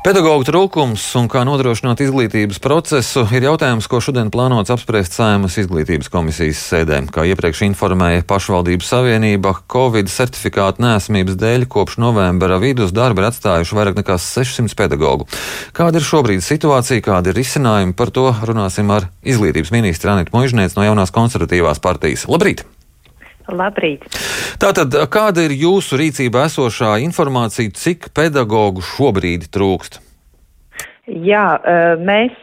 Pedagoģu trūkums un kā nodrošināt izglītības procesu ir jautājums, ko šodien plānots apspriest Saimas izglītības komisijas sēdē. Kā iepriekš informēja pašvaldību savienība, Covid certifikātu nēsamības dēļ kopš novembra vidus darba ir atstājuši vairāk nekā 600 pedagoģu. Kāda ir šobrīd situācija, kāda ir risinājumi, par to runāsim ar izglītības ministru Anitu Mužniec no jaunās konservatīvās partijas. Labrīt! Labrīt! Tātad, kāda ir jūsu rīcībā esošā informācija, cik pedagoģu šobrīd trūkst? Jā, mēs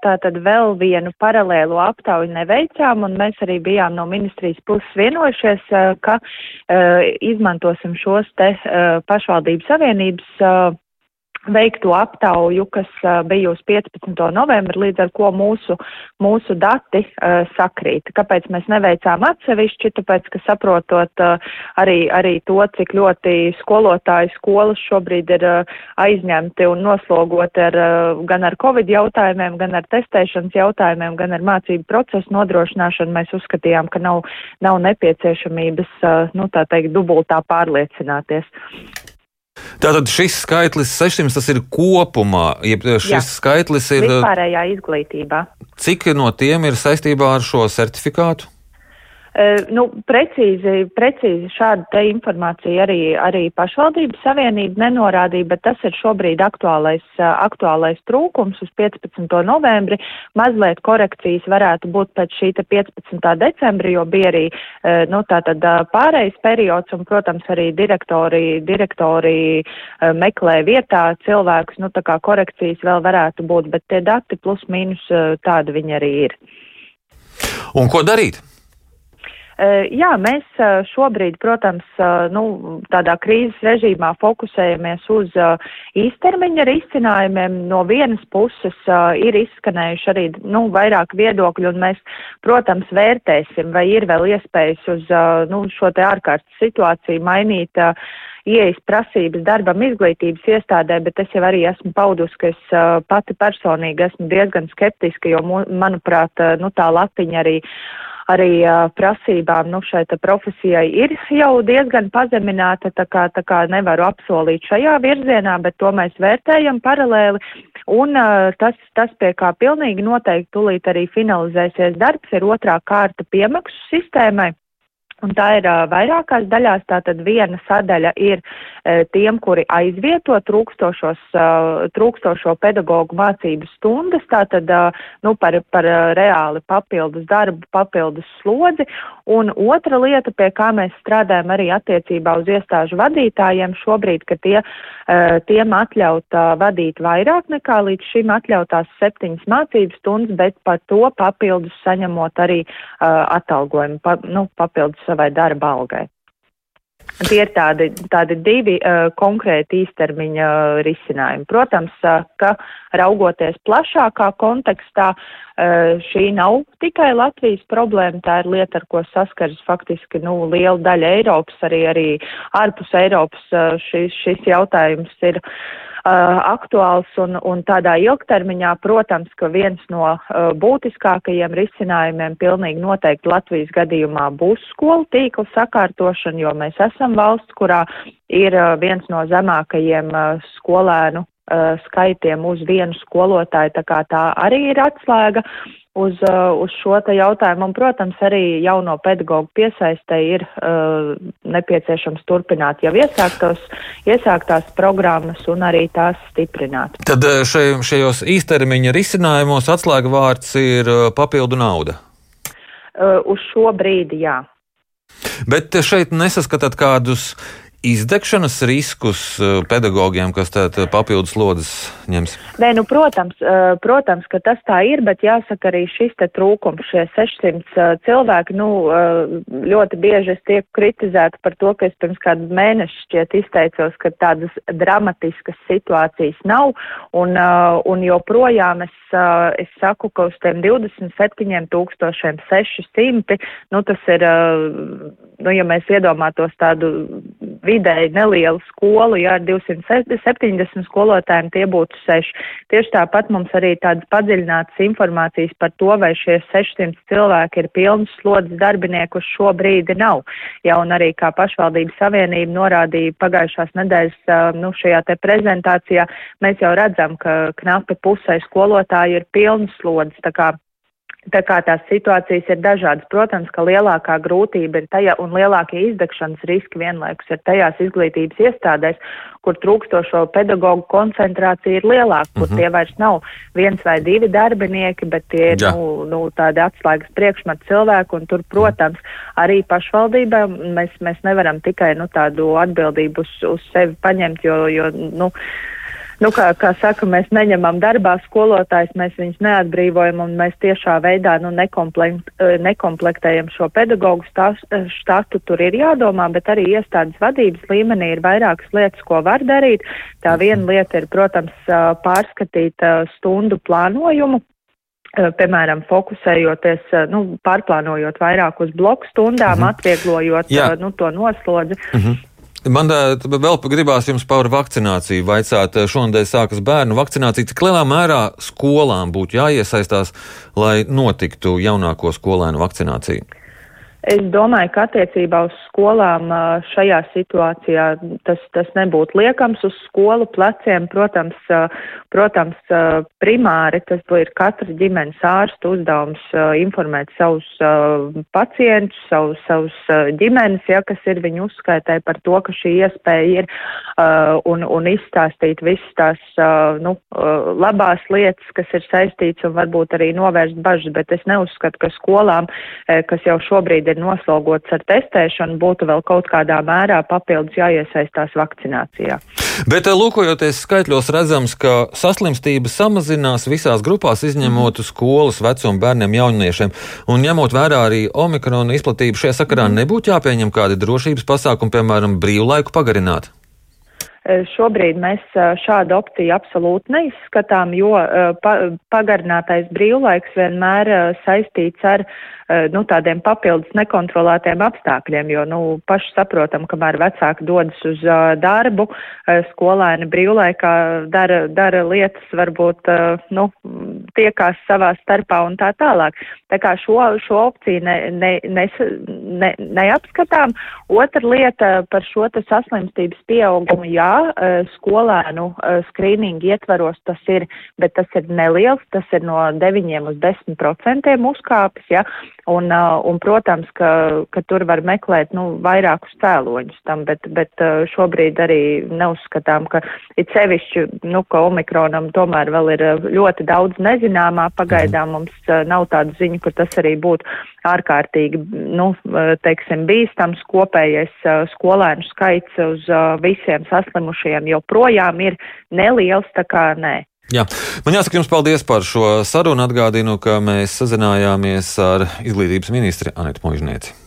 tātad vēl vienu paralēlu aptauju neveicām, un mēs arī bijām no ministrijas puses vienojušies, ka izmantosim šos te pašvaldības savienības veikto aptauju, kas bija uz 15. novembri, līdz ar ko mūsu, mūsu dati uh, sakrīt. Kāpēc mēs neveicām atsevišķi? Tāpēc, ka saprotot uh, arī, arī to, cik ļoti skolotāji skolas šobrīd ir uh, aizņemti un noslogoti ar, gan ar covid jautājumiem, gan ar testēšanas jautājumiem, gan ar mācību procesu nodrošināšanu, mēs uzskatījām, ka nav, nav nepieciešamības, nu tā teikt, dubultā pārliecināties. Tātad šis skaitlis 600 tas ir kopumā, ja šis Jā. skaitlis ir. Vispārējā izglītībā. Cik no tiem ir saistībā ar šo certifikātu? Nu, precīzi, precīzi šādu te informāciju arī, arī pašvaldības savienība nenorādīja, bet tas ir šobrīd aktuālais, aktuālais trūkums uz 15. novembri. Mazliet korekcijas varētu būt pēc šī 15. decembra, jo bija arī, nu, tātad pārējais periods un, protams, arī direktori, direktori meklē vietā cilvēkus, nu, tā kā korekcijas vēl varētu būt, bet tie dati plus mīnus tādi viņi arī ir. Un ko darīt? Eh, jā, mēs eh, šobrīd, protams, eh, nu, tādā krīzes režīmā fokusējamies uz īstermiņa risinājumiem. No vienas puses ir izskanējuši arī nu, vairāk viedokļu, un mēs, protams, vērtēsim, vai ir vēl iespējas uz nu, šo te ārkārtas situāciju mainīt ieejas prasības darbam izglītības iestādē, bet es jau arī esmu paudus, ka es uh, pati personīgi esmu diezgan skeptiska, jo, manuprāt, uh, nu, tā latiņa arī arī uh, prasībām nu, šai profesijai ir jau diezgan pazemināta, tā kā, tā kā nevaru apsolīt šajā virzienā, bet to mēs vērtējam paralēli. Un uh, tas, tas, pie kā pilnīgi noteikti tulīt arī finalizēsies darbs, ir otrā kārta piemaksu sistēmai. Un tā ir uh, vairākās daļās. Tātad viena sadaļa ir uh, tiem, kuri aizvieto trūkstošos, uh, trūkstošo pedagoģu mācību stundas, tātad uh, nu, par, par uh, reāli papildus darbu, papildus slodzi. Un otra lieta, pie kā mēs strādājam arī attiecībā uz iestāžu vadītājiem šobrīd, ka tie, uh, tiem atļaut uh, vadīt vairāk nekā līdz šim atļautās septiņas mācību stundas, bet par to papildus saņemot arī uh, atalgojumu, pa, nu, papildus savai darba algai. Tie ir tādi, tādi divi uh, konkrēti īstermiņa uh, risinājumi. Protams, uh, ka raugoties plašākā kontekstā, uh, šī nav tikai Latvijas problēma, tā ir lieta, ar ko saskaras faktiski nu, liela daļa Eiropas, arī, arī ārpus Eiropas uh, šis, šis jautājums ir. Uh, aktuāls un, un tādā ilgtermiņā, protams, ka viens no uh, būtiskākajiem risinājumiem pilnīgi noteikti Latvijas gadījumā būs skolu tīkla sakārtošana, jo mēs esam valsts, kurā ir uh, viens no zemākajiem uh, skolēnu skaitiem uz vienu skolotāju, tā kā tā arī ir atslēga. uh, uz šo te jautājumu. Un, protams, arī jauno pedagoģu piesaistē ir uh, nepieciešams turpināt jau iesāktos, iesāktās programmas un arī tās stiprināt. Tad uh, še, šajos īstermiņa risinājumos atslēga vārds ir uh, papildu nauda. Uh, uz šo brīdi, jā. Bet šeit nesaskatāt kādus izdegšanas riskus eh, pedagogiem, kas tātad papildus slodzes ņems? Nē, nu, protams, eh, protams, ka tas tā ir, bet jāsaka arī šis te trūkums, šie 600 eh, cilvēki, nu, ļoti bieži es tieku kritizēta par to, ka es pirms kādu mēnešu šķiet izteicos, ka tādas dramatiskas situācijas nav, un, un joprojām es, es saku, ka uz tiem 27 tūkstošiem 600, nu, tas ir, nu, ja mēs iedomātos tādu vidēji neliela skola, ja ar 270 skolotājiem tie būtu seši. Tieši tāpat mums arī tādas padziļinātas informācijas par to, vai šie 600 cilvēki ir pilnas slodzes darbinieku uz šo brīdi nav. Ja, un arī kā pašvaldības savienība norādīja pagājušās nedēļas nu, šajā te prezentācijā, mēs jau redzam, ka knapi pusē skolotāji ir pilnas slodzes. Tā kā tās situācijas ir dažādas, protams, ka lielākā grūtība ir tajā un lielākie izdegšanas riski vienlaikus ir tajās izglītības iestādēs, kur trūkstošo pedagoģu koncentrācija ir lielāka, kur mm -hmm. tie vairs nav viens vai divi darbinieki, bet tie ir, ja. nu, nu, tādi atslēgas priekšmeti cilvēki, un tur, protams, arī pašvaldībā mēs, mēs nevaram tikai, nu, tādu atbildību uz, uz sevi paņemt, jo, jo, nu, nu, kā, kā saka, mēs neņemam darbā skolotājs, mēs viņus neatbrīvojam un mēs tiešā veidā nu, nekomplekt, eh, nekomplektējam šo pedagoģu eh, štatu. Tur ir jādomā, bet arī iestādes vadības līmenī ir vairākas lietas, ko var darīt. Tā viena lieta ir, protams, pārskatīt stundu plānojumu, piemēram, fokusējoties, nu, pārplānojot vairāk uz bloku stundām, mm -hmm. atvieglojot Jā. nu, to noslodzi. Mm -hmm. Man vēl gribās jums par vakcināciju vaicāt. Šonadēļ sākas bērnu vakcinācija. Cik lielā mērā skolām būtu jāiesaistās, lai notiktu jaunāko skolēnu vakcinācija? Es domāju, ka attiecībā uz skolām šajā situācijā tas, tas nebūtu liekams uz skolu pleciem. Protams, protams, primāri tas ir katra ģimenes ārsta uzdevums informēt savus pacientus, savus, savus ģimenes, ja, kas ir viņu uzskaitē par to, ka šī iespēja ir un, un izstāstīt visas tās nu, labās lietas, kas ir saistīts un varbūt arī novērst bažas, bet es neuzskatu, ka skolām, kas jau šobrīd ir ir noslogots ar testēšanu, būtu vēl kaut kādā mērā papildus jāiesaistās vakcinācijā. Bet eh, lūkojoties skaitļos, redzams, ka saslimstība samazinās visās grupās, izņemot skolas vecumu bērniem, jauniešiem. Un ņemot vērā arī omikrona izplatību šajā sakarā, mm. nebūtu jāpieņem kādi drošības pasākumi, piemēram, brīvlaiku pagarināt. Eh, šobrīd mēs eh, šādu opciju absolūti neizskatām, jo pa, pagarinātais brīvlaiks vienmēr saistīts ar Eh, nu, tādiem papildus nekontrolētiem apstākļiem, jo, nu, paši saprotam, kamēr vecāki dodas uz darbu, skolēni brīvlaikā dara, dara lietas, varbūt, nu, tiekās savā starpā un tā tālāk. Tā kā šo, šo opciju ne, ne, ne, ne, neapskatām. Otra lieta par šo saslimstības pieaugumu, jā, skolēnu skrīningu ietvaros tas ir, bet tas ir neliels, tas ir no 9 uz 10 procentiem uzkāpis, jā. Un, uh, un protams, ka, ka tur var meklēt nu, vairākus cēloņus tam, bet, bet šobrīd arī neuzskatām, ka it sevišķi, nu, ka omikronam tomēr vēl ir ļoti daudz nezināmā. Pagaidām mhm. mums nav tādu ziņu, ka tas arī būtu ārkārtīgi, nu, teiksim, bīstams kopējais skolēnu skaits uz visiem saslimušajiem joprojām ir neliels, tā kā nē. Jā. Man jāsaka jums paldies par šo sarunu. Atgādinu, ka mēs sazinājāmies ar izglītības ministri Anetu Možnieci.